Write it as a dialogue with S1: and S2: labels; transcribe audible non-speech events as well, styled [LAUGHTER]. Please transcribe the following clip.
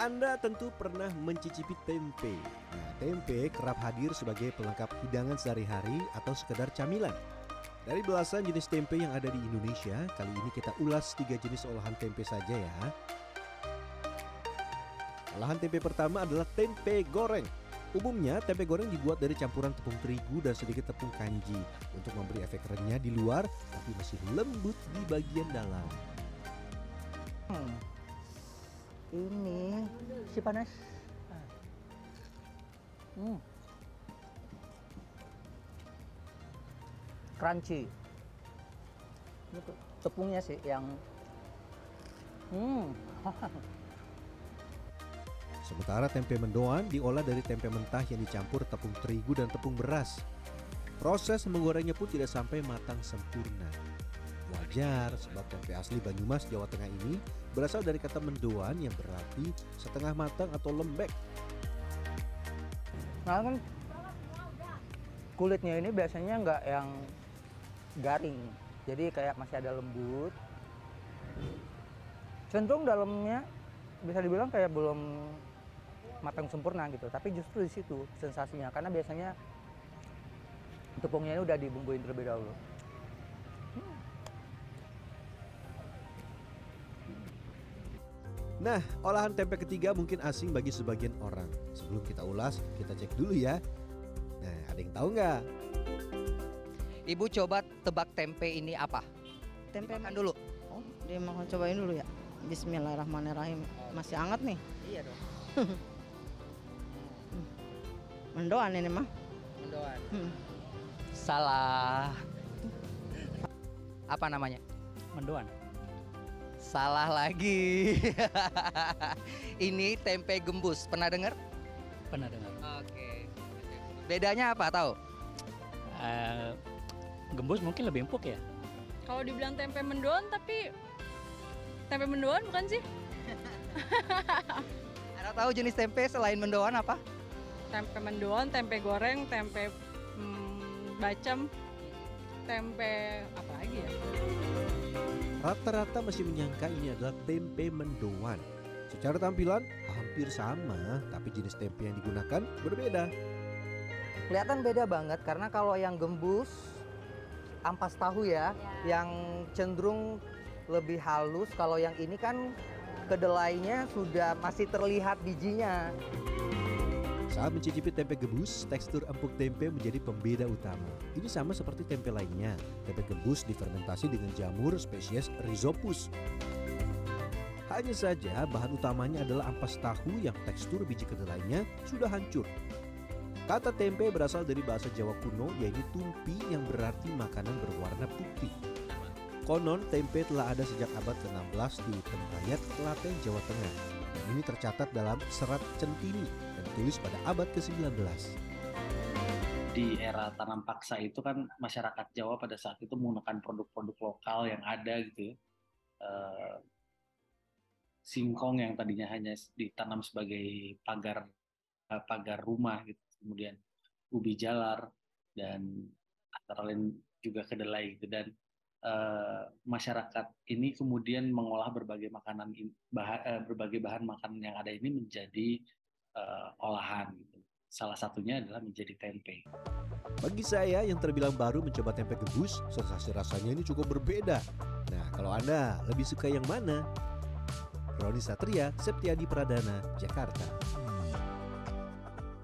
S1: Anda tentu pernah mencicipi tempe. Nah, tempe kerap hadir sebagai pelengkap hidangan sehari-hari atau sekedar camilan. Dari belasan jenis tempe yang ada di Indonesia, kali ini kita ulas tiga jenis olahan tempe saja ya. Olahan tempe pertama adalah tempe goreng. Umumnya tempe goreng dibuat dari campuran tepung terigu dan sedikit tepung kanji untuk memberi efek renyah di luar tapi masih lembut di bagian dalam.
S2: Hmm. Ini si panas. Hmm. Crunchy. Ini tepungnya sih yang Hmm. [LAUGHS]
S1: Sementara tempe mendoan diolah dari tempe mentah yang dicampur tepung terigu dan tepung beras. Proses menggorengnya pun tidak sampai matang sempurna. Wajar sebab tempe asli Banyumas, Jawa Tengah ini berasal dari kata mendoan yang berarti setengah matang atau lembek.
S2: Nah kan kulitnya ini biasanya nggak yang garing, jadi kayak masih ada lembut. Cenderung dalamnya bisa dibilang kayak belum matang sempurna gitu, tapi justru di situ sensasinya karena biasanya tepungnya ini udah dibumbuin terlebih dahulu.
S1: Nah, olahan tempe ketiga mungkin asing bagi sebagian orang. Sebelum kita ulas, kita cek dulu ya. Nah, ada yang tahu nggak?
S3: Ibu coba tebak tempe ini apa?
S4: Tempe
S3: Makan dulu.
S4: Oh, dia mau cobain dulu ya. Bismillahirrahmanirrahim. Masih hangat nih.
S3: Iya dong. [LAUGHS]
S4: Mendoan ini mah.
S3: Mendoan.
S4: Hmm.
S3: Salah. Apa namanya?
S2: Mendoan.
S3: Salah lagi. [LAUGHS] ini tempe gembus. Pernah dengar?
S2: Pernah dengar?
S3: Oke. Bedanya apa tahu?
S2: Eh, gembus mungkin lebih empuk ya.
S5: Kalau dibilang tempe mendoan tapi tempe mendoan bukan sih? [LAUGHS]
S3: Ada tahu jenis tempe selain mendoan apa?
S5: Tempe mendoan, tempe goreng, tempe hmm, bacem, tempe apa lagi ya?
S1: Rata-rata masih menyangka ini adalah tempe mendoan. Secara tampilan hampir sama, tapi jenis tempe yang digunakan berbeda.
S2: Kelihatan beda banget karena kalau yang gembus ampas tahu ya, yang cenderung lebih halus. Kalau yang ini kan kedelainya sudah masih terlihat bijinya.
S1: Saat mencicipi tempe gembus, tekstur empuk tempe menjadi pembeda utama. Ini sama seperti tempe lainnya. Tempe gembus difermentasi dengan jamur spesies Rhizopus. Hanya saja bahan utamanya adalah ampas tahu yang tekstur biji kedelainya sudah hancur. Kata tempe berasal dari bahasa Jawa kuno yaitu tumpi yang berarti makanan berwarna putih. Konon tempe telah ada sejak abad ke-16 di Tembayat, Klaten, Jawa Tengah. Dan ini tercatat dalam serat centini yang ditulis pada abad ke-19.
S6: di era tanam paksa itu kan masyarakat Jawa pada saat itu menggunakan produk-produk lokal yang ada gitu ya. Eh, singkong yang tadinya hanya ditanam sebagai pagar eh, pagar rumah gitu kemudian ubi jalar dan antara lain juga kedelai gitu dan eh, masyarakat ini kemudian mengolah berbagai makanan in- baha- eh, berbagai bahan makanan yang ada ini menjadi eh, olahan gitu. Salah satunya adalah menjadi tempe.
S1: Bagi saya yang terbilang baru mencoba tempe gembus, sensasi rasanya ini cukup berbeda. Nah, kalau Anda lebih suka yang mana? Roni Satria, Septiadi Pradana, Jakarta.